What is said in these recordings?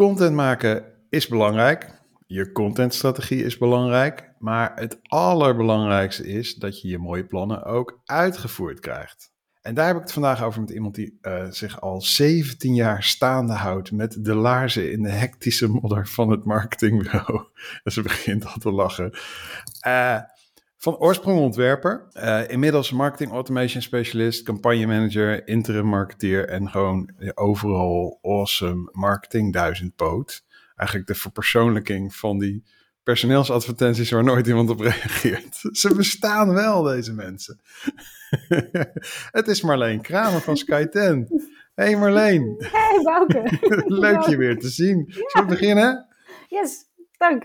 Content maken is belangrijk. Je contentstrategie is belangrijk. Maar het allerbelangrijkste is dat je je mooie plannen ook uitgevoerd krijgt. En daar heb ik het vandaag over met iemand die uh, zich al 17 jaar staande houdt met de laarzen in de hectische modder van het marketingbureau. En ze begint al te lachen. Uh, van oorsprong ontwerper, uh, inmiddels marketing automation specialist, campagne manager, interim marketeer en gewoon overal awesome marketing duizendpoot. Eigenlijk de verpersoonlijking van die personeelsadvertenties waar nooit iemand op reageert. Ze bestaan wel, deze mensen. Het is Marleen Kramer van Sky 10. Hey Marleen. Hey Bouke. Leuk je weer te zien. Zullen we beginnen? Yes, dank.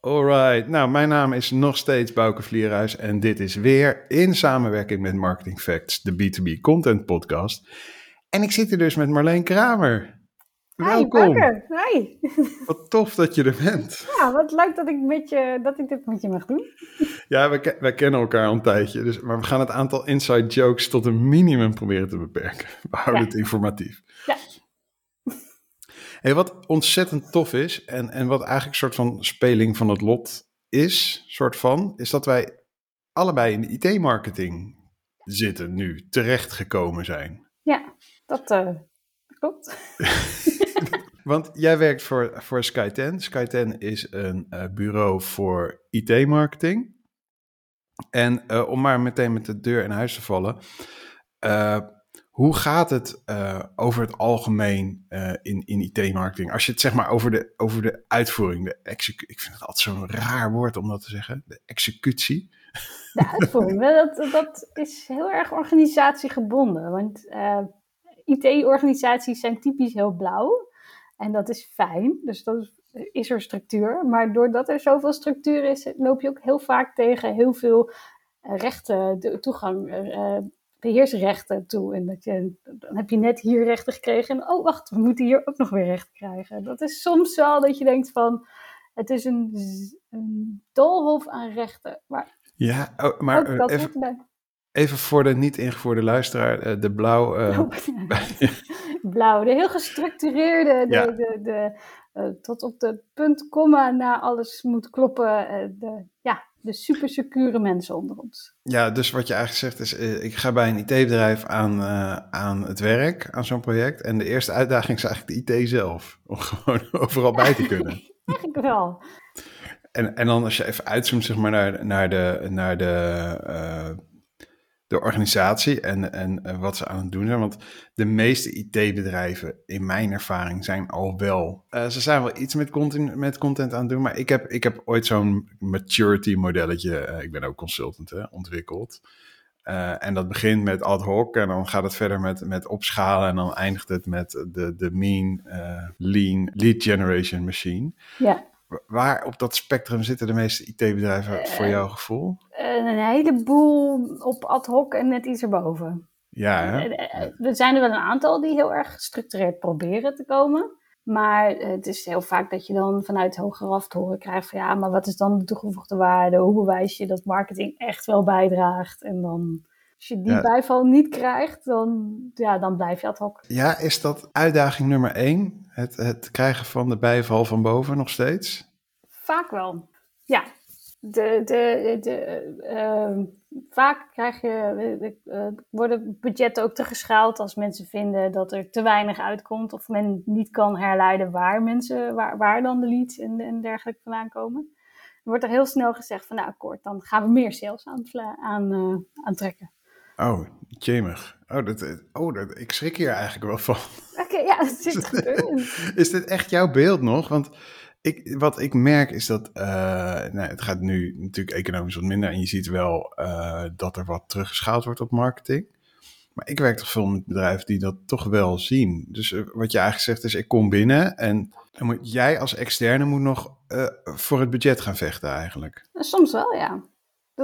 Alright, nou mijn naam is nog steeds Bouke Vlierhuis en dit is weer in samenwerking met Marketing Facts, de B2B Content Podcast. En ik zit hier dus met Marleen Kramer. Welkom. Hi. Wat tof dat je er bent. Ja, wat leuk dat ik, met je, dat ik dit met je mag doen. Ja, wij, wij kennen elkaar al een tijdje, dus, maar we gaan het aantal inside jokes tot een minimum proberen te beperken. We houden het informatief. Ja. Hey, wat ontzettend tof is, en, en wat eigenlijk een soort van speling van het lot is, soort van, is dat wij allebei in de IT-marketing zitten nu, terechtgekomen zijn. Ja, dat uh, klopt. Want jij werkt voor, voor Sky10. Sky10 is een uh, bureau voor IT-marketing. En uh, om maar meteen met de deur in huis te vallen. Hoe gaat het uh, over het algemeen uh, in, in IT-marketing? Als je het zeg maar over de, over de uitvoering, de ik vind het altijd zo'n raar woord om dat te zeggen, de executie. De uitvoering, dat, dat is heel erg organisatiegebonden. Want uh, IT-organisaties zijn typisch heel blauw en dat is fijn, dus dat is, is er structuur. Maar doordat er zoveel structuur is, loop je ook heel vaak tegen heel veel rechten, toegang beheersrechten toe. En dat je, dan heb je net hier rechten gekregen. En oh, wacht, we moeten hier ook nog weer rechten krijgen. Dat is soms wel dat je denkt van. Het is een, een doolhof aan rechten. Maar, ja, oh, maar dat even, even voor de niet ingevoerde luisteraar. De blauw. Uh, blauw, de heel gestructureerde. De, ja. de, de, uh, tot op de punt, komma, na alles moet kloppen. Uh, de, ja, de super secure mensen onder ons. Ja, dus wat je eigenlijk zegt is, ik ga bij een IT-bedrijf aan, uh, aan het werk, aan zo'n project. En de eerste uitdaging is eigenlijk de IT zelf, om gewoon overal bij te kunnen. eigenlijk wel. En, en dan als je even uitzoomt zeg maar, naar, naar de, naar de, uh, de organisatie en, en uh, wat ze aan het doen zijn. Want de meeste IT-bedrijven, in mijn ervaring, zijn al wel. Uh, ze zijn wel iets met content, met content aan het doen. Maar ik heb, ik heb ooit zo'n maturity modelletje. Uh, ik ben ook consultant, hè, ontwikkeld. en dat begint met ad hoc en dan gaat het verder met, met opschalen. En dan eindigt het met de, de mean, lean lead generation machine. Ja. Waar op dat spectrum zitten de meeste IT-bedrijven voor jouw gevoel? Een heleboel op ad hoc en net iets erboven. Ja, hè? Er zijn er wel een aantal die heel erg gestructureerd proberen te komen. Maar het is heel vaak dat je dan vanuit hogeraf te horen krijgt van ja, maar wat is dan de toegevoegde waarde? Hoe bewijs je dat marketing echt wel bijdraagt? En dan, als je die ja. bijval niet krijgt, dan, ja, dan blijf je ad hoc. Ja, is dat uitdaging nummer één? Het, het krijgen van de bijval van boven nog steeds? Vaak wel, ja. De, de, de, uh, vaak krijg je, uh, worden budgetten ook teruggeschaald als mensen vinden dat er te weinig uitkomt of men niet kan herleiden waar mensen, waar, waar dan de leads en, en dergelijke vandaan komen. Wordt er heel snel gezegd van nou akkoord, dan gaan we meer sales aan, aan, uh, aantrekken. Oh, jemig. Oh, dat, oh dat, ik schrik hier eigenlijk wel van. Oké, okay, ja, dat zit is dit echt jouw beeld nog? Want ik, wat ik merk is dat, uh, nou, het gaat nu natuurlijk economisch wat minder en je ziet wel uh, dat er wat teruggeschaald wordt op marketing. Maar ik werk toch veel met bedrijven die dat toch wel zien. Dus uh, wat je eigenlijk zegt is, ik kom binnen en dan moet jij als externe moet nog voor het budget gaan vechten eigenlijk. Soms wel, ja.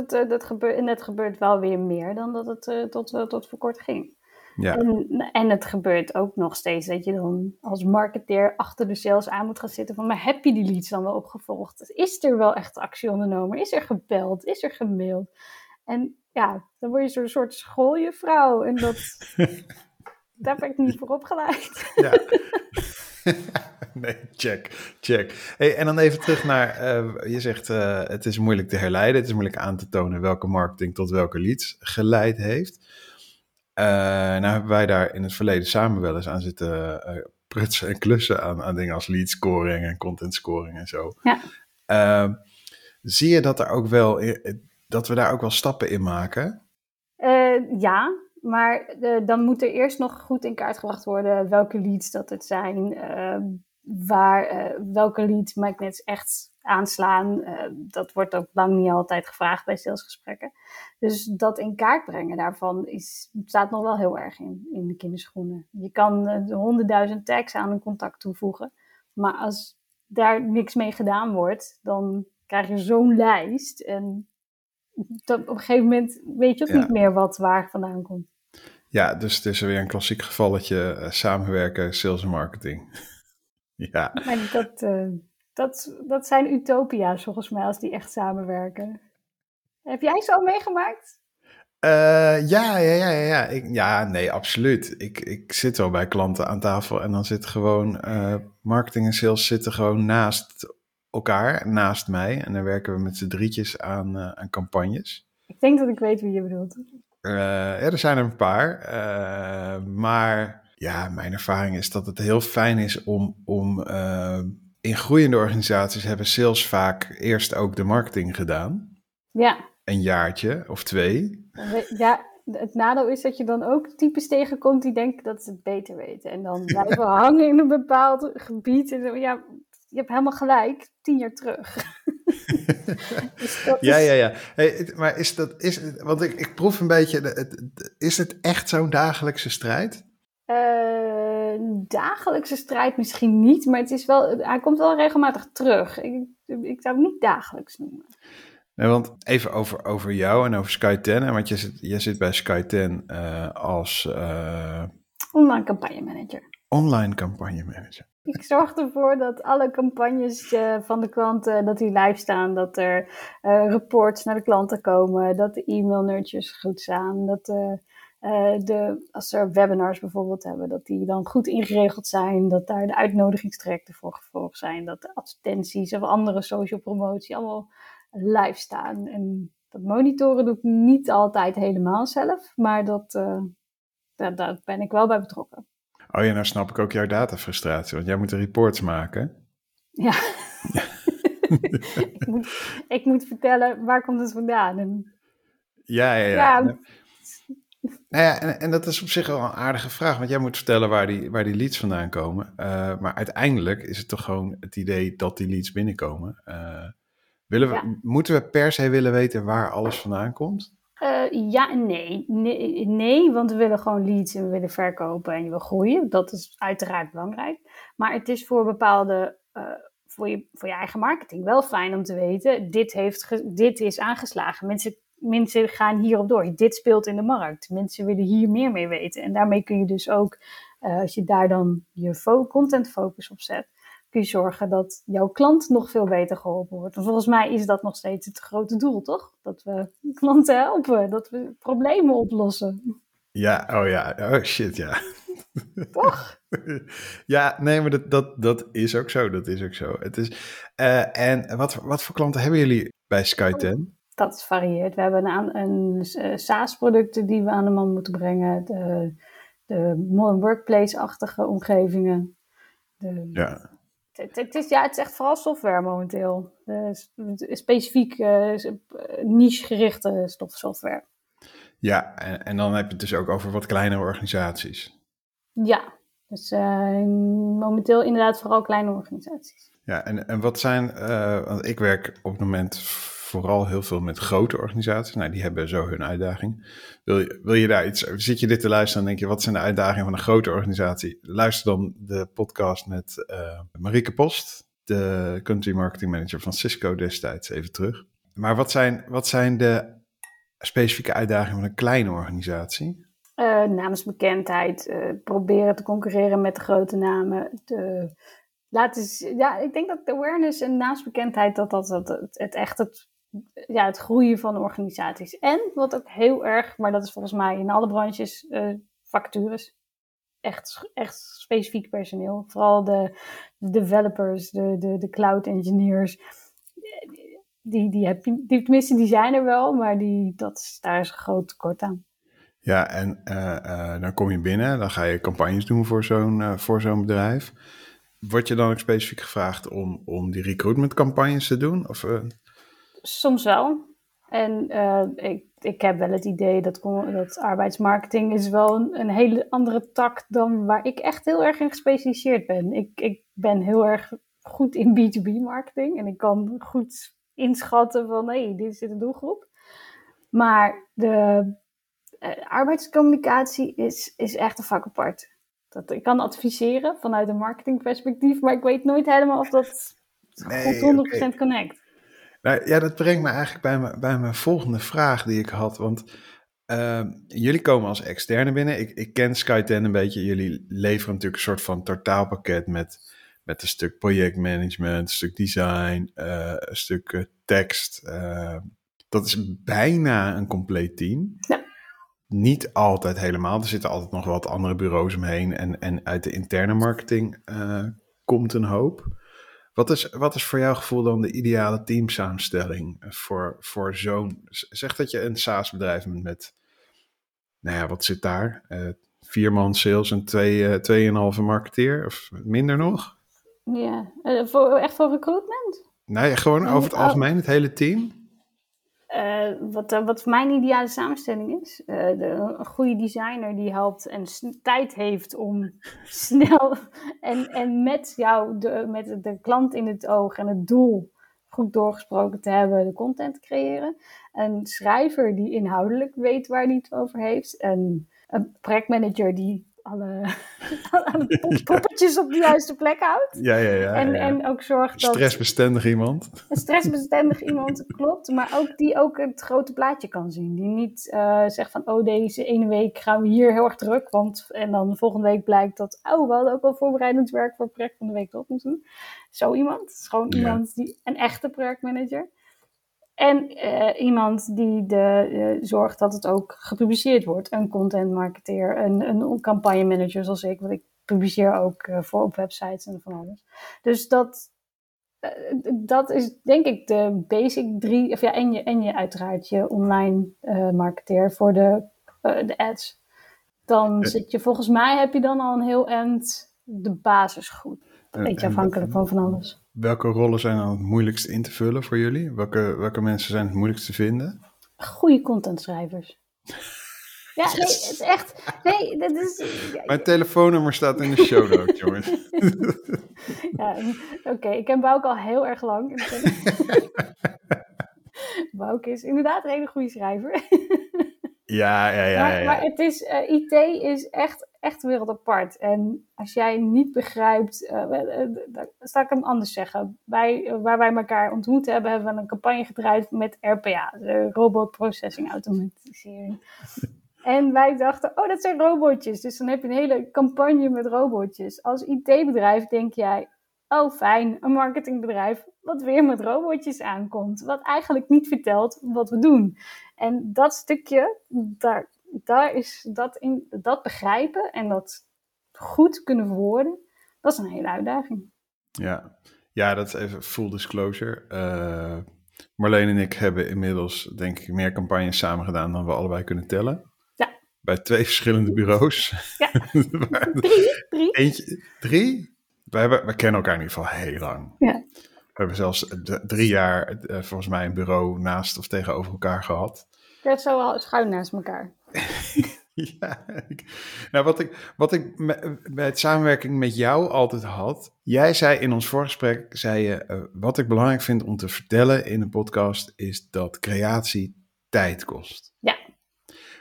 Dat, dat gebeurt, en het gebeurt wel weer meer dan dat het tot, tot voor kort ging. Ja. En, en het gebeurt ook nog steeds dat je dan als marketeer achter de sales aan moet gaan zitten van, maar heb je die leads dan wel opgevolgd? Is er wel echt actie ondernomen? Is er gebeld? Is er gemaild? En ja, dan word je zo'n soort schooljuffrouw en dat, daar ben ik niet voor opgeleid. Ja. nee, check, check. Hey, en dan even terug naar, eh, je zegt uh, het is moeilijk te herleiden, het is moeilijk aan te tonen welke marketing tot welke leads geleid heeft. Uh, nou hebben wij daar in het verleden samen wel eens aan zitten prutsen en klussen aan, aan dingen als lead scoring en content scoring en zo. Ja. Ehm, zie je dat er ook wel, dat we daar ook wel stappen in maken? ja, maar de, dan moet er eerst nog goed in kaart gebracht worden welke leads dat het zijn. Uh, waar, uh, welke leads magnets echt aanslaan. Uh, dat wordt ook lang niet altijd gevraagd bij salesgesprekken. Dus dat in kaart brengen daarvan is, staat nog wel heel erg in, in de kinderschoenen. Je kan honderdduizend tags aan een contact toevoegen. Maar als daar niks mee gedaan wordt, dan krijg je zo'n lijst. En dat, op een gegeven moment weet je ook Ja. niet meer wat waar vandaan komt. Ja, dus het is weer een klassiek gevalletje eh, samenwerken, sales en marketing. ja, Maar dat, eh, dat, dat zijn utopia's volgens mij als die echt samenwerken. Heb jij ze al meegemaakt? Eh, ja, ja, ja, ja. Ja, ik, ja nee, absoluut. Ik, ik zit wel bij klanten aan tafel en dan zit gewoon marketing en sales zitten gewoon naast elkaar, naast mij. En dan werken we met z'n drietjes aan, aan campagnes. Ik denk dat ik weet wie je bedoelt. Eh, ja, er zijn er een paar. eh, maar ja, mijn ervaring is dat het heel fijn is om, om eh, in groeiende organisaties hebben sales vaak eerst ook de marketing gedaan. Ja, Een jaartje of twee. we- ja, het nadeel is dat je dan ook types tegenkomt die denken dat ze het beter weten. En dan blijven hangen in een bepaald gebied. En zo, ja, je hebt helemaal gelijk, tien jaar terug. dus dat Ja, is- ja, ja. Hey, maar is dat, is, want ik, ik proef een beetje, het, is het echt zo'n dagelijkse strijd? Eh, dagelijkse strijd misschien niet, maar het is wel, hij komt wel regelmatig terug. Ik, ik zou het niet dagelijks noemen. Nee, want even over, over jou en over Sky 10. hè, Want je zit, je zit bij Sky 10 eh, als eh, Online campagne manager. online campagne manager. Ik zorg ervoor dat alle campagnes eh, van de klanten, dat die live staan, dat er eh, reports naar de klanten komen, dat de e-mail nurtures goed staan, dat de, eh, de, als er webinars bijvoorbeeld hebben, dat die dan goed ingeregeld zijn, dat daar de uitnodigingstrajecten voor gevolgd zijn, dat de advertenties of andere social promotie allemaal live staan. En dat monitoren doe ik niet altijd helemaal zelf, maar dat, eh, daar ben ik wel bij betrokken. Oh ja, nou snap ik ook jouw datafrustratie. Want jij moet de reports maken. Ja. ik, moet, ik moet vertellen, waar komt het vandaan? En, Ja, ja, ja. Ja. Nou ja, en, en dat is op zich wel een aardige vraag. Want jij moet vertellen waar die, waar die leads vandaan komen. Eh, maar uiteindelijk is het toch gewoon het idee dat die leads binnenkomen. Eh, willen we, Ja. Moeten we per se willen weten waar alles vandaan komt? Eh, ja en nee. nee. Want we willen gewoon leads en we willen verkopen en je wil groeien. Dat is uiteraard belangrijk. Maar het is voor bepaalde, eh, voor, je, voor je eigen marketing wel fijn om te weten, dit, heeft dit is aangeslagen. Mensen, mensen gaan hierop door. Dit speelt in de markt. Mensen willen hier meer mee weten. En daarmee kun je dus ook, eh, als je daar dan je content focus op zet, kun je zorgen dat jouw klant nog veel beter geholpen wordt. En volgens mij is dat nog steeds het grote doel, toch? Dat we klanten helpen, dat we problemen oplossen. Ja, oh ja, oh shit, ja. Toch? ja, nee, maar dat, dat, dat is ook zo, dat is ook zo. Het is, eh, en wat, wat voor klanten hebben jullie bij Sky 10? Dat varieert. We hebben een, een eh, SaaS-producten die we aan de man moeten brengen. De, de modern workplace-achtige omgevingen. De, Ja, het, het is, ja, het is echt vooral software momenteel. Eh, specifiek s- niche-gerichte stof- software. ja en, en dan heb je het dus ook over wat kleinere organisaties. Ja, dus momenteel inderdaad vooral kleine organisaties. Ja, en, en wat zijn, want ik werk op het moment vooral heel veel met grote organisaties. Nou, die hebben zo hun uitdaging. Wil je, wil je daar iets, zit je dit te luisteren en denk je, wat zijn de uitdagingen van een grote organisatie? Luister dan de podcast met eh Marieke Post, de country marketing manager van Cisco destijds, even terug. Maar wat zijn, wat zijn de specifieke uitdagingen van een kleine organisatie? Uh, namensbekendheid, uh, proberen te concurreren met de grote namen. De, laten, ja, ik denk dat de awareness en naamsbekendheid, dat dat, dat het, het echt het, ja, het groeien van organisaties. En wat ook heel erg, maar dat is volgens mij in alle branches, uh, vacatures. Echt, echt specifiek personeel. Vooral de, de developers, de, de, de cloud engineers. Die, die, heb je, die, tenminste, die zijn er wel, maar die, dat, daar is een groot tekort aan. Ja, en uh, uh, dan kom je binnen, dan ga je campagnes doen voor zo'n voor zo'n bedrijf. Word je dan ook specifiek gevraagd om, om die recruitmentcampagnes te doen? Of, Soms wel. En ik, ik heb wel het idee dat, dat arbeidsmarketing is wel een, een, hele andere tak dan waar ik echt heel erg in gespecialiseerd ben. Ik, ik ben heel erg goed in B2B marketing en ik kan goed inschatten van hé, hey, dit is de doelgroep. Maar de uh, arbeidscommunicatie is, is echt een vak apart. Dat, ik kan adviseren vanuit een marketingperspectief, maar ik weet nooit helemaal of dat nee, goed 100% okay. connect. Nou, ja, dat brengt me eigenlijk bij, me, bij mijn volgende vraag die ik had. Want uh, jullie komen als externe binnen. Ik, ik ken Skyten een beetje. Jullie leveren natuurlijk een soort van totaalpakket met, met een stuk projectmanagement, een stuk design, uh, een stuk tekst. dat is bijna een compleet team. Ja niet altijd helemaal. Er zitten altijd nog wat andere bureaus omheen. En, en uit de interne marketing uh, komt een hoop. Wat is, wat is voor jouw gevoel dan de ideale teamsamenstelling voor, voor zo'n... Zeg dat je een SaaS-bedrijf bent met... Nou ja, wat zit daar? Uh, vier man sales en twee, uh, tweeënhalve marketeer? Of minder nog? Ja, voor, echt voor recruitment? Nee, gewoon over het algemeen, het hele team? Uh, wat, uh, wat mijn ideale samenstelling is. De, een goede designer die helpt en tijd heeft om snel en, en met jou, de, met de klant in het oog en het doel goed doorgesproken te hebben, de content te creëren. Een schrijver die inhoudelijk weet waar hij het over heeft. En een projectmanager die alle, alle poppetjes op de juiste plek houdt. Ja, ja, ja. En, ja. en ook zorgt dat... Stressbestendig iemand. Een stressbestendig iemand, klopt. Maar ook die ook het grote plaatje kan zien. Die niet uh, zegt van, oh deze ene week gaan we hier heel erg druk. Want, en dan volgende week blijkt dat, oh we hadden ook wel voorbereidend werk voor het project van de week op moeten doen. Zo iemand. is gewoon ja. iemand die, een echte projectmanager. En uh, iemand die de, uh, zorgt dat het ook gepubliceerd wordt. Een content marketeer, een, een campagne manager zoals ik. Want ik publiceer ook uh, voor op websites en van alles. Dus dat, dat is denk ik de basic drie. Of ja, en je, en je uiteraard je online marketeer voor de, de ads. Dan zit je, volgens mij heb je dan al een heel eind de basis goed. Een beetje afhankelijk van van alles. Welke rollen zijn dan het moeilijkst in te vullen voor jullie? Welke, welke mensen zijn het moeilijkst te vinden? Goede contentschrijvers. Ja, nee, het is echt. Nee, dat is. Mijn telefoonnummer staat in de show notes, jongens. ja, oké, okay, ik ken Bouke al heel erg lang. Bouke is inderdaad een hele goede schrijver. Ja, ja, ja. Maar, ja, maar het is, uh, IT is echt, echt wereld apart. En als jij niet begrijpt, uh, uh, zal ik hem anders zeggen. Wij, waar wij elkaar ontmoet hebben, hebben we een campagne gedraaid met RPA, de Robot Processing Automatisering. en wij dachten, oh, dat zijn robotjes. Dus dan heb je een hele campagne met robotjes. Als IT-bedrijf denk jij, oh fijn, een marketingbedrijf wat weer met robotjes aankomt. Wat eigenlijk niet vertelt wat we doen. En dat stukje, daar, daar is dat, in, dat begrijpen en dat goed kunnen verwoorden, dat is een hele uitdaging. Ja, ja dat is even full disclosure. Uh, Marleen en ik hebben inmiddels, denk ik, meer campagnes samen gedaan dan we allebei kunnen tellen. Ja. Bij twee verschillende bureaus. Ja. drie, drie. Eentje, drie? We, hebben, we kennen elkaar in ieder geval heel lang. Ja. We hebben zelfs drie jaar uh, volgens mij een bureau naast of tegenover elkaar gehad. Ja, zo al schuin naast elkaar. ja, ik, nou wat ik, wat ik bij het samenwerking met jou altijd had. Jij zei in ons voorgesprek, zei je, uh, wat ik belangrijk vind om te vertellen in een podcast is dat creatie tijd kost. Ja.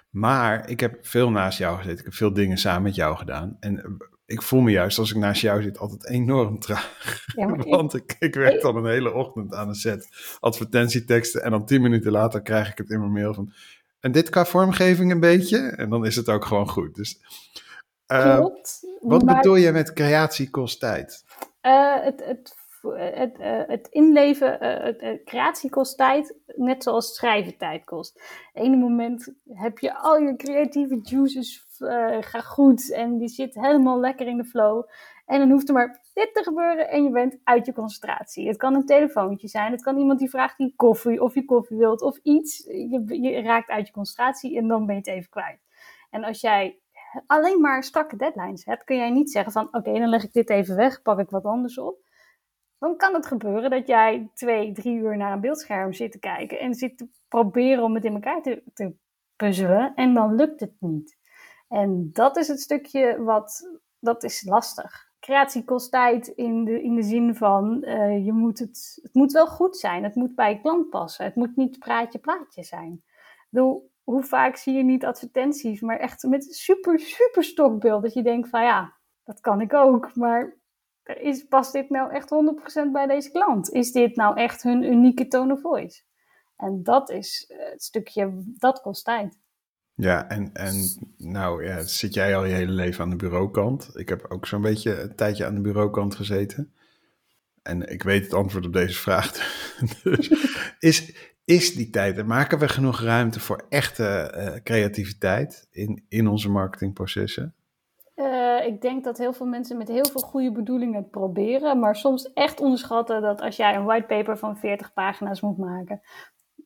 Maar ik heb veel naast jou gezeten, ik heb veel dingen samen met jou gedaan. En ik voel me juist als ik naast jou zit altijd enorm traag. Ja, Want ik, ik werk dan een hele ochtend aan een set advertentieteksten. En dan tien minuten later krijg ik het in mijn mail van... En dit qua vormgeving een beetje. En dan is het ook gewoon goed. Dus, uh, Klopt. Wat maar, bedoel je met creatie kost tijd? eh, het, het, het, eh, het inleven, eh, het, creatie kost tijd, net zoals schrijven tijd kost. Ene moment heb je al je creatieve juices uh, gaan goed en die zit helemaal lekker in de flow. En dan hoeft er maar dit te gebeuren en je bent uit je concentratie. Het kan een telefoontje zijn, het kan iemand die vraagt die koffie of je koffie wilt of iets. Je, je raakt uit je concentratie en dan ben je het even kwijt. En als jij alleen maar strakke deadlines hebt, kun jij niet zeggen van oké, dan leg ik dit even weg, pak ik wat anders op. Dan kan het gebeuren dat jij twee, drie uur naar een beeldscherm zit te kijken en zit te proberen om het in elkaar te, te puzzelen en dan lukt het niet. En dat is het stukje wat, dat is lastig. Creatie kost tijd in de, in de zin van, uh, je moet het, het moet wel goed zijn. Het moet bij je klant passen. Het moet niet praatje plaatje zijn. Bedoel, hoe vaak zie je niet advertenties, maar echt met super, super stokbeeld. Dat je denkt van ja, dat kan ik ook. Maar is, past dit nou echt 100% bij deze klant? Is dit nou echt hun unieke tone of voice? En dat is het stukje, dat kost tijd. Ja, en, en nou ja, zit jij al je hele leven aan de bureaukant. Ik heb ook zo'n beetje een tijdje aan de bureaukant gezeten. En ik weet het antwoord op deze vraag. dus is, is die tijd, en maken we genoeg ruimte voor echte uh, creativiteit in, in onze marketingprocessen? Uh, ik denk dat heel veel mensen met heel veel goede bedoelingen het proberen, maar soms echt onderschatten dat als jij een whitepaper van 40 pagina's moet maken,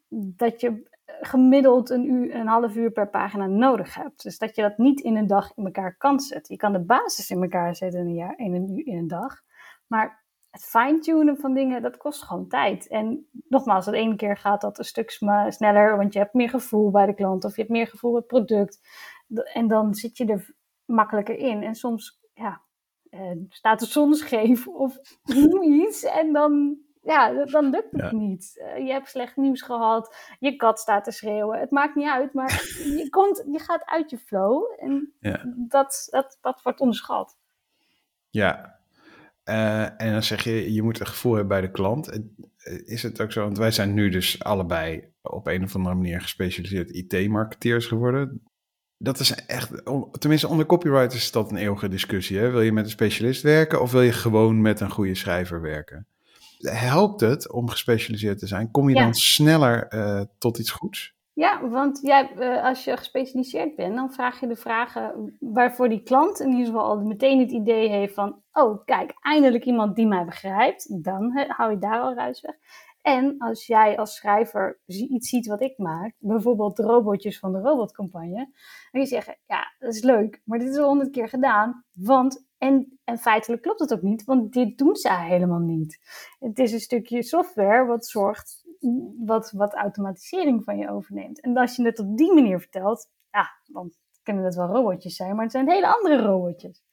dat je gemiddeld een, uur, een half uur per pagina nodig hebt. Dus dat je dat niet in een dag in elkaar kan zetten. Je kan de basis in elkaar zetten in een, jaar, in een, in een dag. Maar het fine-tunen van dingen, dat kost gewoon tijd. En nogmaals, de ene keer gaat dat een stuk sneller, want je hebt meer gevoel bij de klant of je hebt meer gevoel bij het product. En dan zit je er makkelijker in. En soms ja, eh, staat de zon scheef of iets en dan ja, dan lukt het ja. niet. Uh, je hebt slecht nieuws gehad, je kat staat te schreeuwen. Het maakt niet uit, maar je, komt, je gaat uit je flow en ja. dat, dat, dat wordt onderschat. Ja, uh, en dan zeg je, je moet een gevoel hebben bij de klant. Is het ook zo, want wij zijn nu dus allebei op een of andere manier gespecialiseerd IT-marketeers geworden. Dat is echt, tenminste onder copywriters is dat een eeuwige discussie. Hè? Wil je met een specialist werken of wil je gewoon met een goede schrijver werken? Helpt het om gespecialiseerd te zijn? Kom je ja. dan sneller uh, tot iets goeds? Ja, want jij, uh, als je gespecialiseerd bent, dan vraag je de vragen waarvoor die klant in ieder geval al meteen het idee heeft van, oh kijk, eindelijk iemand die mij begrijpt, dan he, hou je daar al ruis weg. En als jij als schrijver iets ziet wat ik maak, bijvoorbeeld de robotjes van de robotcampagne, dan je zeggen, ja, dat is leuk, maar dit is al honderd keer gedaan, want en, en feitelijk klopt het ook niet, want dit doen ze helemaal niet. Het is een stukje software wat zorgt, wat, wat automatisering van je overneemt. En als je het op die manier vertelt, ja, dan kunnen het wel robotjes zijn, maar het zijn hele andere robotjes.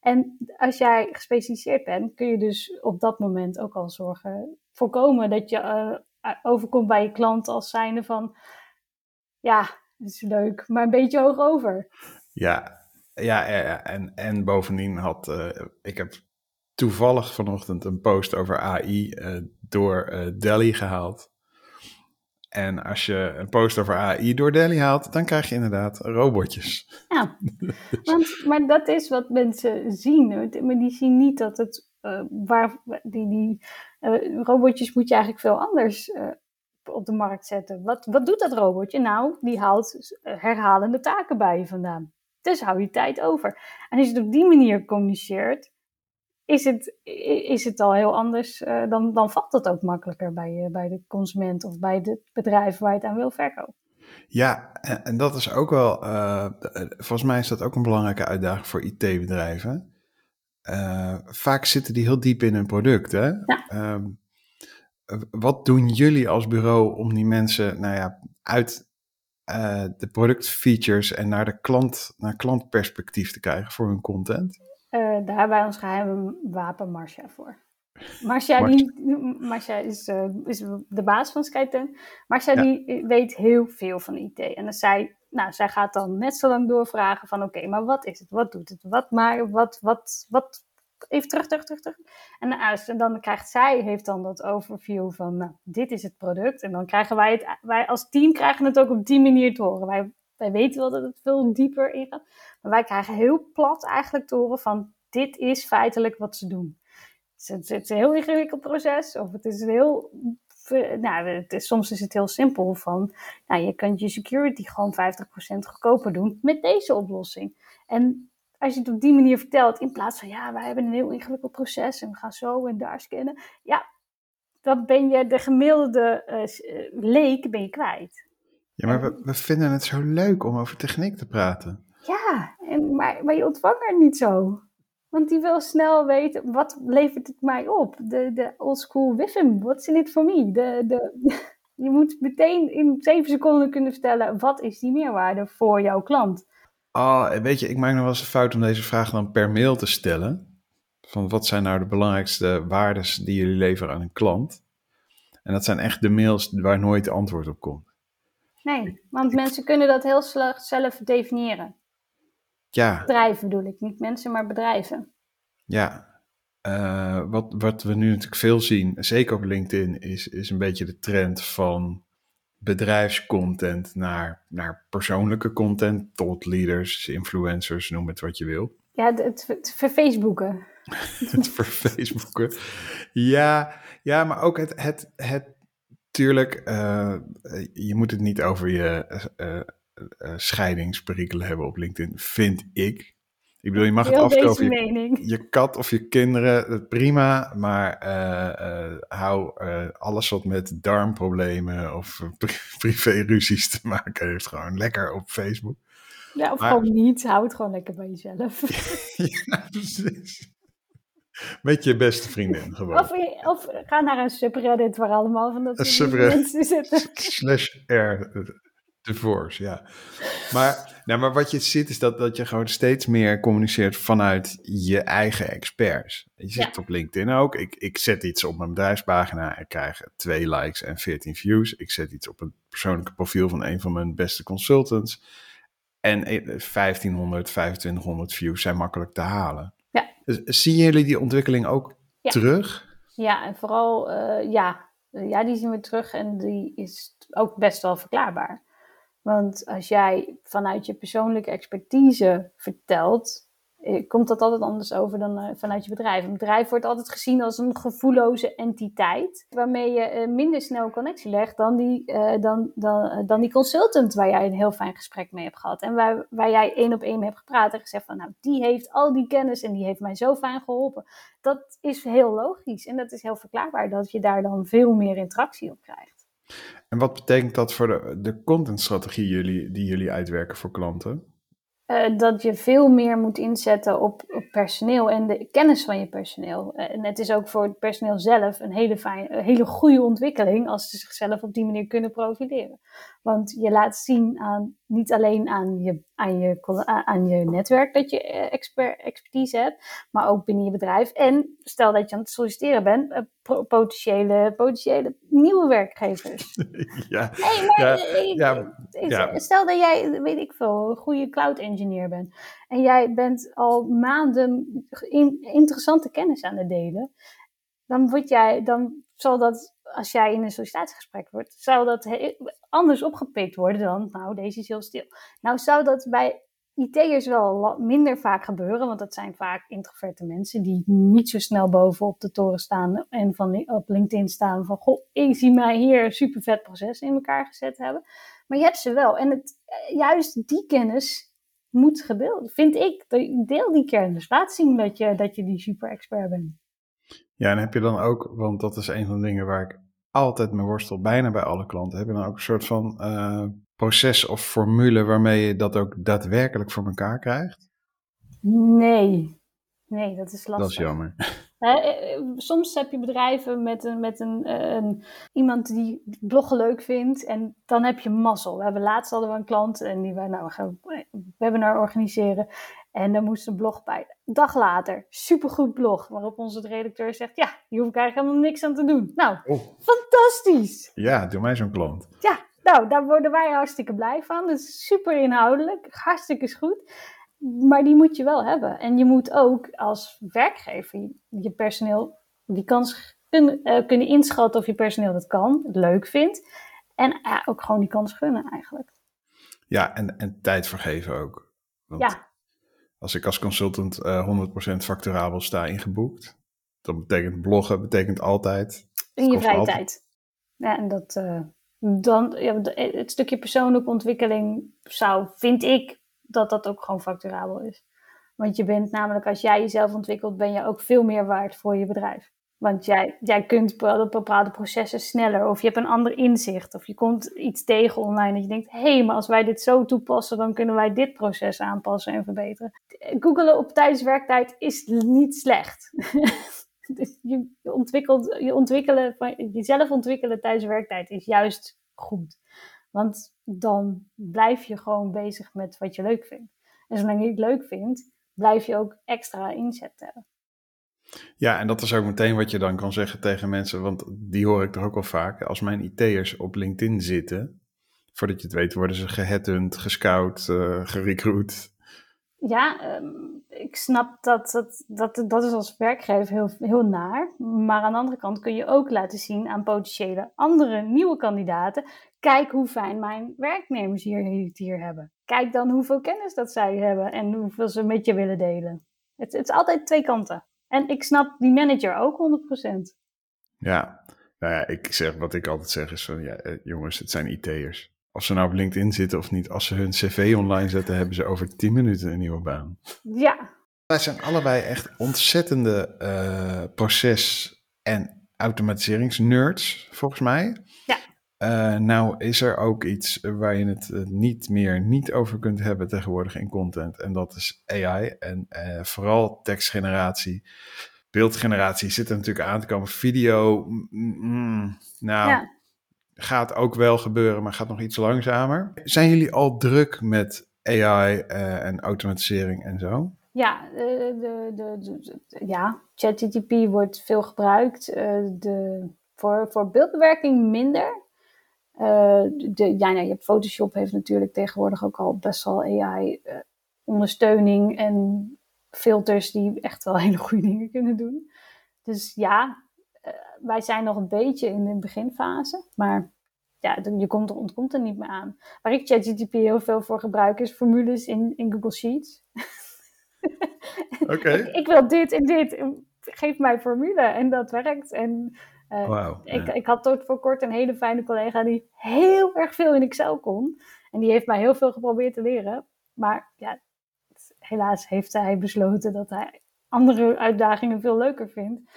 En als jij gespecialiseerd bent, kun je dus op dat moment ook al zorgen, voorkomen dat je uh, overkomt bij je klant als zijnde van, ja, het is leuk, maar een beetje hoog over. Ja, ja. En, en bovendien had uh, ik heb toevallig vanochtend een post over AI uh, door uh, Delhi gehaald. En als je een post over AI door Delhi haalt, dan krijg je inderdaad robotjes. Ja, want, maar dat is wat mensen zien. Maar die zien niet dat het. waar, die die robotjes moet je eigenlijk veel anders op de markt zetten. Wat, wat doet dat robotje? Nou, die haalt herhalende taken bij je vandaan. Dus hou je tijd over. En als je het op die manier communiceert, is het, is het al heel anders. Uh, dan, dan valt het ook makkelijker bij, uh, bij de consument of bij het bedrijf waar je het aan wil verkopen. Ja, en, en dat is ook wel, uh, volgens mij is dat ook een belangrijke uitdaging voor IT-bedrijven. vaak zitten die heel diep in hun product. Hè? Ja. Ehm, wat doen jullie als bureau om die mensen nou ja, uit uh, de productfeatures en naar de klant, naar klantperspectief te krijgen voor hun content? Uh, daar hebben wij ons geheime wapen Marcia voor. Marcia, die, Marcia is, uh, is de baas van Skyten. Marcia ja. die weet heel veel van IT. En dan zij, nou, zij gaat dan net zo lang doorvragen van oké, okay, maar wat is het? Wat doet het? Wat, maar, wat, wat, wat even terug, terug, terug, terug. En dan krijgt zij, heeft dan dat overview van, nou, dit is het product. En dan krijgen wij het, wij als team krijgen het ook op die manier te horen. Wij, wij weten wel dat het veel dieper ingaat. Maar wij krijgen heel plat eigenlijk te horen van, dit is feitelijk wat ze doen. Het is, een heel ingewikkeld proces, of het is heel nou, het is, soms is het heel simpel van, nou, je kunt je security gewoon 50% goedkoper doen met deze oplossing. En als je het op die manier vertelt, in plaats van, ja, wij hebben een heel ingewikkeld proces en we gaan zo en daar scannen. Ja, dan ben je de gemiddelde uh, leek ben je kwijt. Ja, maar we, we, vinden het zo leuk om over techniek te praten. Ja, en, maar, maar je ontvanger niet zo. Want die wil snel weten, wat levert het mij op? De, de old school WIFM, what's in it for me? De, de, je moet meteen in zeven seconden kunnen vertellen, wat is die meerwaarde voor jouw klant? Oh, weet je, ik maak nog wel eens een fout om deze vraag dan per mail te stellen. Van wat zijn nou de belangrijkste waarden die jullie leveren aan een klant? En dat zijn echt de mails waar nooit antwoord op komt. Nee, want mensen kunnen dat heel slecht zelf definiëren. Ja. Bedrijven bedoel ik, niet mensen, maar bedrijven. Ja. Uh, wat, wat we nu natuurlijk veel zien, zeker op LinkedIn, is, is een beetje de trend van bedrijfscontent naar, naar persoonlijke content, thought leaders, influencers, noem het wat je wil. Ja, het, het verfaceboeken. het verfaceboeken. Ja, ja, maar ook het, het, het tuurlijk, uh, je moet het niet over je uh, uh, scheidingsperikelen hebben op LinkedIn, vind ik. Ik bedoel, je mag het afkopen. Je, je, kat of je kinderen, prima. Maar uh, uh, hou uh, alles wat met darmproblemen of privéruzies te maken heeft, gewoon lekker op Facebook. Ja, of gewoon niet. Hou het gewoon lekker bij jezelf. ja, precies. Met je beste vriendin gewoon. Of, of ga naar een subreddit waar allemaal van dat soort mensen zitten. Slash R Divorce, ja. Maar, nou, maar wat je ziet is dat, dat je gewoon steeds meer communiceert vanuit je eigen experts. Je zit op LinkedIn ook. Ik, ik zet iets op mijn bedrijfspagina en krijg twee likes en 14 views. Ik zet iets op een persoonlijke profiel van een van mijn beste consultants. En 1500, 2500 views zijn makkelijk te halen. Ja. Dus, zien jullie die ontwikkeling ook terug? Ja, en vooral, uh, ja. ja, die zien we terug en die is ook best wel verklaarbaar. Want als jij vanuit je persoonlijke expertise vertelt, eh, komt dat altijd anders over dan eh, vanuit je bedrijf. Een bedrijf wordt altijd gezien als een gevoelloze entiteit, waarmee je eh, minder snel connectie legt dan die, dan, dan, dan die consultant waar jij een heel fijn gesprek mee hebt gehad. En waar, waar jij één op één mee hebt gepraat en gezegd van, nou, die heeft al die kennis en die heeft mij zo fijn geholpen. Dat is heel logisch en dat is heel verklaarbaar dat je daar dan veel meer interactie op krijgt. En wat betekent dat voor de, de contentstrategie jullie, die jullie uitwerken voor klanten? Uh, dat je veel meer moet inzetten op, personeel en de kennis van je personeel. Uh, en het is ook voor het personeel zelf een hele, fijn, een hele goede ontwikkeling als ze zichzelf op die manier kunnen profileren. Want je laat zien aan, niet alleen aan je, aan, je, aan je netwerk dat je eh, expert, expertise hebt, maar ook binnen je bedrijf. En stel dat je aan het solliciteren bent, eh, potentiële, potentiële nieuwe werkgevers. Ja, hey, maar, ja, ja, Stel dat jij, weet ik veel, een goede cloud engineer bent. En jij bent al maanden in, interessante kennis aan het delen. Dan, word jij, dan zal dat als jij in een sollicitatiegesprek wordt, zou dat anders opgepikt worden dan, nou, deze is heel stil. Nou, zou dat bij IT'ers wel minder vaak gebeuren, want dat zijn vaak introverte mensen die niet zo snel bovenop de toren staan en van, op LinkedIn staan van, goh, ik zie mij hier super vet proces in elkaar gezet hebben. Maar je hebt ze wel. En het, juist die kennis moet gedeeld, vind ik. Deel die kennis. Laat zien dat je, dat je die super expert bent. Ja, en heb je dan ook, want dat is een van de dingen waar ik altijd mijn worstel, bijna bij alle klanten, heb je dan ook een soort van uh, proces of formule waarmee je dat ook daadwerkelijk voor elkaar krijgt? Nee, nee, dat is lastig. Dat is jammer. Eh, soms heb je bedrijven met, een, met een, een, iemand die bloggen leuk vindt en dan heb je mazzel. We hebben laatst hadden we een klant en die wij nou, we gaan een webinar organiseren en daar moest een blog bij. dag later, supergoed blog, waarop onze redacteur zegt: Ja, hier hoef ik eigenlijk helemaal niks aan te doen. Nou, oh. fantastisch. Ja, doe mij zo'n klant. Ja, nou, daar worden wij hartstikke blij van. Dat is super inhoudelijk, hartstikke goed. maar die moet je wel hebben. En je moet ook als werkgever je personeel die kans kunnen, uh, kunnen inschatten of je personeel dat kan, het leuk vindt. En ook gewoon die kans gunnen eigenlijk. Ja, en, en tijd vergeven ook. Want ja. Als ik als consultant uh, 100% facturabel sta ingeboekt, dan betekent bloggen betekent altijd. In je vrije tijd. Ja, en dat, uh, dan, ja, het stukje persoonlijke ontwikkeling zou, vind ik, dat dat ook gewoon facturabel is. Want je bent namelijk, als jij jezelf ontwikkelt, ben je ook veel meer waard voor je bedrijf. Want jij, jij kunt bepaalde processen sneller, of je hebt een ander inzicht, of je komt iets tegen online dat je denkt: hé, hey, maar als wij dit zo toepassen, dan kunnen wij dit proces aanpassen en verbeteren. Googelen op tijdens werktijd is niet slecht. dus je, ontwikkelt, je ontwikkelen, jezelf ontwikkelen tijdens werktijd is juist goed. Want dan blijf je gewoon bezig met wat je leuk vindt. En zolang je het leuk vindt, blijf je ook extra inzet hebben. Ja, en dat is ook meteen wat je dan kan zeggen tegen mensen, want die hoor ik toch ook wel vaak. Als mijn IT'ers op LinkedIn zitten, voordat je het weet, worden ze geheadhunt, gescout, uh. Ja, ehm, ik snap dat, dat, dat dat is als werkgever heel, heel naar. Maar aan de andere kant kun je ook laten zien aan potentiële andere nieuwe kandidaten. Kijk hoe fijn mijn werknemers hier, hier hebben. Kijk dan hoeveel kennis dat zij hebben en hoeveel ze met je willen delen. Het, het is altijd twee kanten. En ik snap die manager ook 100%. Ja, nou ja, ik zeg wat ik altijd zeg is van, ja, eh, jongens, het zijn IT'ers. Als ze nou op LinkedIn zitten of niet, als ze hun cv online zetten, hebben ze over 10 minuten een nieuwe baan. Ja. Wij zijn allebei echt ontzettende uh, proces- en automatiseringsnerds, volgens mij. Uh, nou is er ook iets waar je het niet meer niet over kunt hebben tegenwoordig in content. En dat is AI en uh, vooral tekstgeneratie. Beeldgeneratie zit er natuurlijk aan te komen. Video, mm, mm nou, ja. gaat ook wel gebeuren, maar gaat nog iets langzamer. Zijn jullie al druk met AI en automatisering en zo? Ja, de, de, de, ja, ChatGPT wordt veel gebruikt. de, voor, voor beeldbewerking minder. Uh, de, ja, nou, je hebt Photoshop heeft natuurlijk tegenwoordig ook al best wel AI uh, ondersteuning en filters die echt wel hele goede dingen kunnen doen. Dus ja, uh, wij zijn nog een beetje in de beginfase, maar ja, je komt er, ontkomt er niet meer aan. Waar ik ChatGPT heel veel voor gebruik is formules in, in Google Sheets. Oké. ik, ik, wil dit en dit. Geef mij formule en dat werkt. En uh, ik, ik had tot voor kort een hele fijne collega die heel erg veel in Excel kon. En die heeft mij heel veel geprobeerd te leren. Maar ja, helaas heeft hij besloten dat hij andere uitdagingen veel leuker vindt.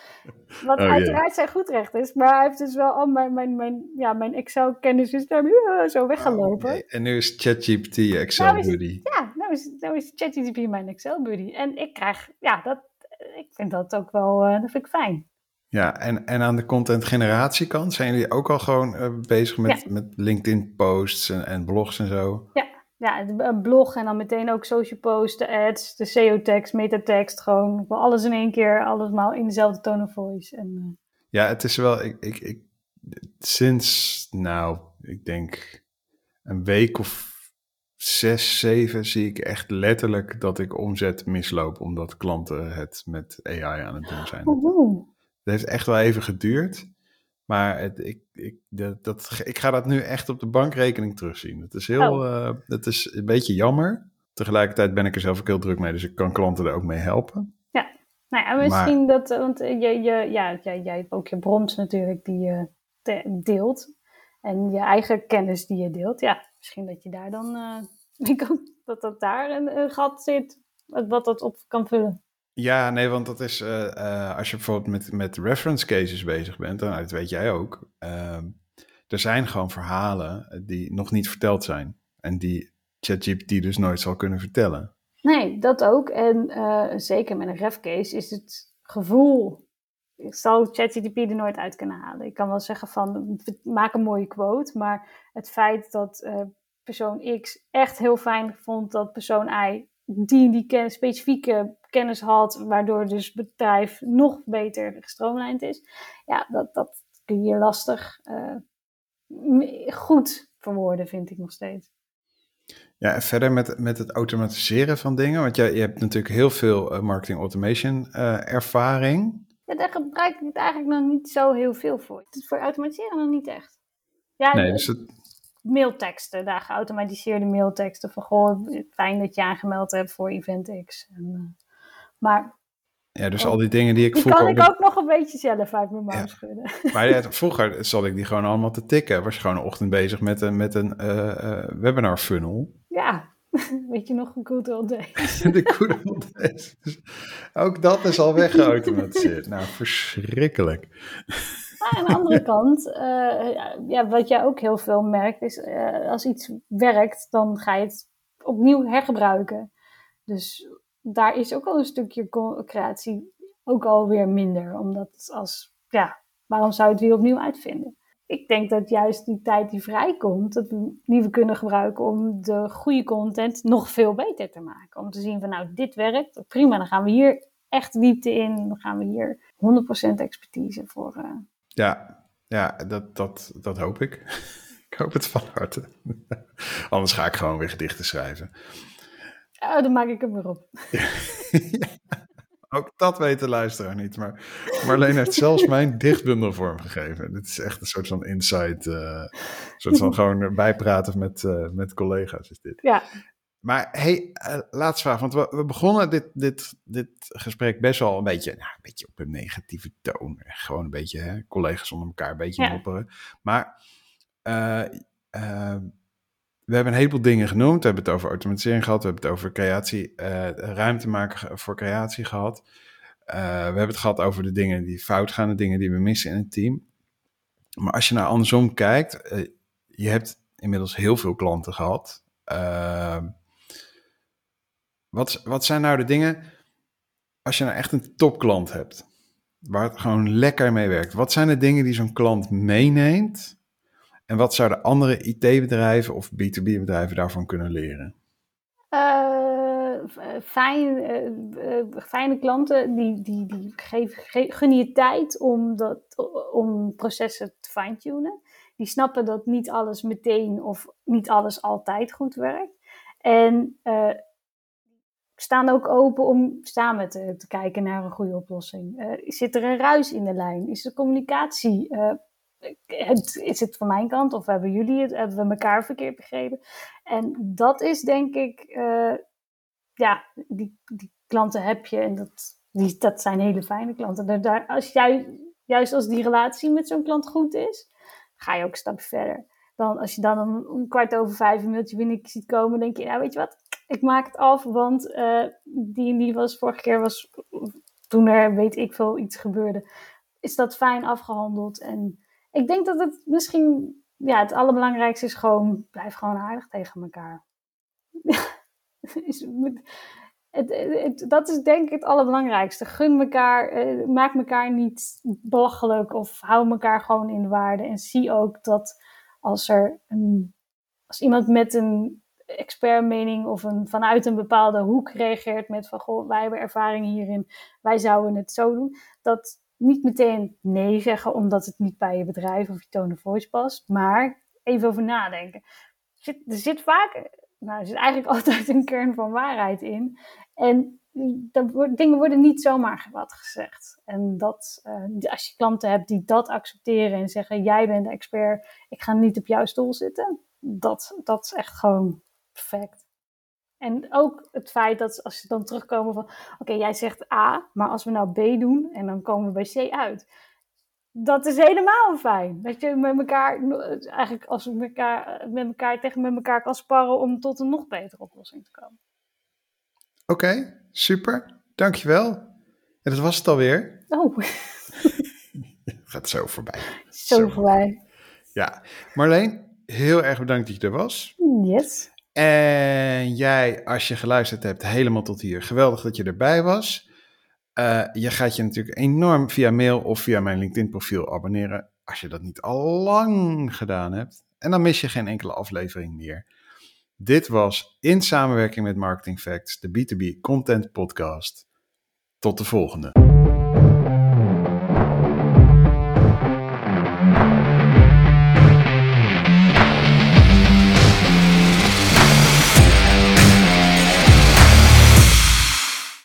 Wat oh, uiteraard zijn goed recht is. Maar hij heeft dus wel al mijn, mijn, mijn, ja, mijn Excel-kennis is daar uh, zo weggelopen. Oh, En nu is ChatGPT je Excel-buddy. Nou ja, nou is, nou is ChatGPT mijn Excel-buddy. En ik krijg, ja, dat, ik vind dat ook wel, uh, dat vind ik fijn. Ja, en, en aan de content generatie kant zijn jullie ook al gewoon uh, bezig met, ja. met LinkedIn posts en, en, blogs en zo? Ja, ja, een blog en dan meteen ook social posts, de ads, de SEO-tekst, metatekst, gewoon alles in één keer, allemaal in dezelfde tone of voice. En, uh... Ja, het is wel, ik, ik, ik, sinds, nou, ik denk een week of zes, zeven zie ik echt letterlijk dat ik omzet misloop, omdat klanten het met AI aan het doen zijn. Oh, het heeft echt wel even geduurd. Maar het, ik, ik, dat, dat, ik ga dat nu echt op de bankrekening terugzien. Het is, heel, oh. uh, het is een beetje jammer. Tegelijkertijd ben ik er zelf ook heel druk mee, dus ik kan klanten er ook mee helpen. Ja, nou ja, misschien maar, dat, want je, je, ja, jij, jij hebt ook je brons natuurlijk die je deelt. En je eigen kennis die je deelt. Ja, misschien dat je daar dan, uh, dat dat daar een, een gat zit, wat dat op kan vullen. Ja, nee, want dat is uh, uh, als je bijvoorbeeld met, met reference cases bezig bent, dan dat weet jij ook. Uh, er zijn gewoon verhalen die nog niet verteld zijn en die ChatGPT dus nooit zal kunnen vertellen. Nee, dat ook. En zeker met een ref case is het gevoel. Ik zal ChatGPT er nooit uit kunnen halen. Ik kan wel zeggen van maak een mooie quote, maar het feit dat persoon X echt heel fijn vond dat persoon Y die die specifieke kennis had, waardoor dus het bedrijf nog beter gestroomlijnd is. Ja, dat, dat kun je lastig uh, goed verwoorden, vind ik nog steeds. Ja, en verder met, met het automatiseren van dingen. Want je, je hebt natuurlijk heel veel uh, marketing automation uh, ervaring. Ja, daar gebruik ik het eigenlijk nog niet zo heel veel voor. Voor automatiseren nog niet echt. Ja, nee, dus het... mailteksten, daar geautomatiseerde mailteksten. Van goh, fijn dat je aangemeld hebt voor Event X. En, maar ja, dus al die dingen die ik die vroeger... kan ik ook nog een beetje zelf uit mijn mouw ja. schudden. Maar ja, vroeger zat ik die gewoon allemaal te tikken. Was je gewoon een ochtend bezig met een, met een uh, uh, webinar funnel. Ja, weet je nog, een good old days. de good old days. Dus ook dat is al weggeautomatiseerd. nou, verschrikkelijk. Maar aan de andere kant, uh, ja, wat jij ook heel veel merkt, is als iets werkt, dan ga je het opnieuw hergebruiken. Dus daar is ook al een stukje creatie ook alweer minder. Omdat als, ja, waarom zou je het weer opnieuw uitvinden? Ik denk dat juist die tijd die vrijkomt, dat we, die we kunnen gebruiken om de goede content nog veel beter te maken. Om te zien van nou, dit werkt, prima, dan gaan we hier echt diepte in. Dan gaan we hier 100% expertise voor. Uh... Ja, ja dat, dat, dat hoop ik. ik hoop het van harte. Anders ga ik gewoon weer gedichten schrijven. Oh, dan maak ik hem weer op. ook dat weet de luisteraar niet. Maar Marleen heeft zelfs mijn dichtbundel vormgegeven. Dit is echt een soort van insight. Uh, een soort van gewoon bijpraten met, uh, met collega's is dit. Ja. Maar hey, uh, laatste vraag. Want we, we, begonnen dit, dit, dit gesprek best wel een beetje, nou, een beetje op een negatieve toon. Gewoon een beetje hè, collega's onder elkaar een beetje ja. mopperen. Maar we hebben een heleboel dingen genoemd. We hebben het over automatisering gehad. We hebben het over creatie, uh, ruimte maken voor creatie gehad. Uh, we hebben het gehad over de dingen die fout gaan, de dingen die we missen in het team. Maar als je naar andersom kijkt, uh, je hebt inmiddels heel veel klanten gehad. wat, wat zijn nou de dingen, als je nou echt een topklant hebt, waar het gewoon lekker mee werkt. Wat zijn de dingen die zo'n klant meeneemt en wat zouden andere IT-bedrijven of B2B-bedrijven daarvan kunnen leren? Uh, fijn, uh, fijne klanten die, die, die geven, je tijd om, dat, om processen te fine-tunen. Die snappen dat niet alles meteen of niet alles altijd goed werkt. En staan ook open om samen te, te kijken naar een goede oplossing. zit er een ruis in de lijn? Is de communicatie het, is het van mijn kant of hebben jullie het, hebben we elkaar verkeerd begrepen? En dat is denk ik, uh, ja, die, die klanten heb je en dat, die, dat zijn hele fijne klanten. Daar, als jij, juist als die relatie met zo'n klant goed is, ga je ook een stapje verder. Dan, als je dan een kwart over vijf een mailtje binnen ziet komen, denk je, nou weet je wat, ik maak het af, want uh, die en die was vorige keer was, toen er weet ik veel iets gebeurde, is dat fijn afgehandeld en ik denk dat het misschien, ja, het allerbelangrijkste is gewoon, blijf gewoon aardig tegen elkaar. het, dat is denk ik het allerbelangrijkste. Gun elkaar, eh, maak elkaar niet belachelijk of hou elkaar gewoon in de waarde. En zie ook dat als er een, als iemand met een expertmening of een, vanuit een bepaalde hoek reageert met van goh, wij hebben ervaring hierin, wij zouden het zo doen, dat niet meteen nee zeggen omdat het niet bij je bedrijf of je tone of voice past, maar even over nadenken. Er zit, er zit vaak, nou, er zit eigenlijk altijd een kern van waarheid in. En dat, dingen worden niet zomaar wat gezegd. En dat, uh, als je klanten hebt die dat accepteren en zeggen: Jij bent de expert, ik ga niet op jouw stoel zitten, dat, dat is echt gewoon perfect. En ook het feit dat als ze dan terugkomen van, oké, jij zegt A, maar als we nou B doen en dan komen we bij C uit. Dat is helemaal fijn. Dat je met elkaar, eigenlijk als we elkaar, met elkaar tegen met elkaar kan sparren om tot een nog betere oplossing te komen. Oké, okay, super. Dankjewel. En dat was het alweer. Oh. Gaat zo voorbij. Zo, zo voorbij. Ja, Marleen, heel erg bedankt dat je er was. Yes. En jij, als je geluisterd hebt, helemaal tot hier. Geweldig dat je erbij was. Uh, je gaat je natuurlijk enorm via mail of via mijn LinkedIn-profiel abonneren. Als je dat niet al lang gedaan hebt. En dan mis je geen enkele aflevering meer. Dit was in samenwerking met Marketing Facts, de B2B Content Podcast. Tot de volgende.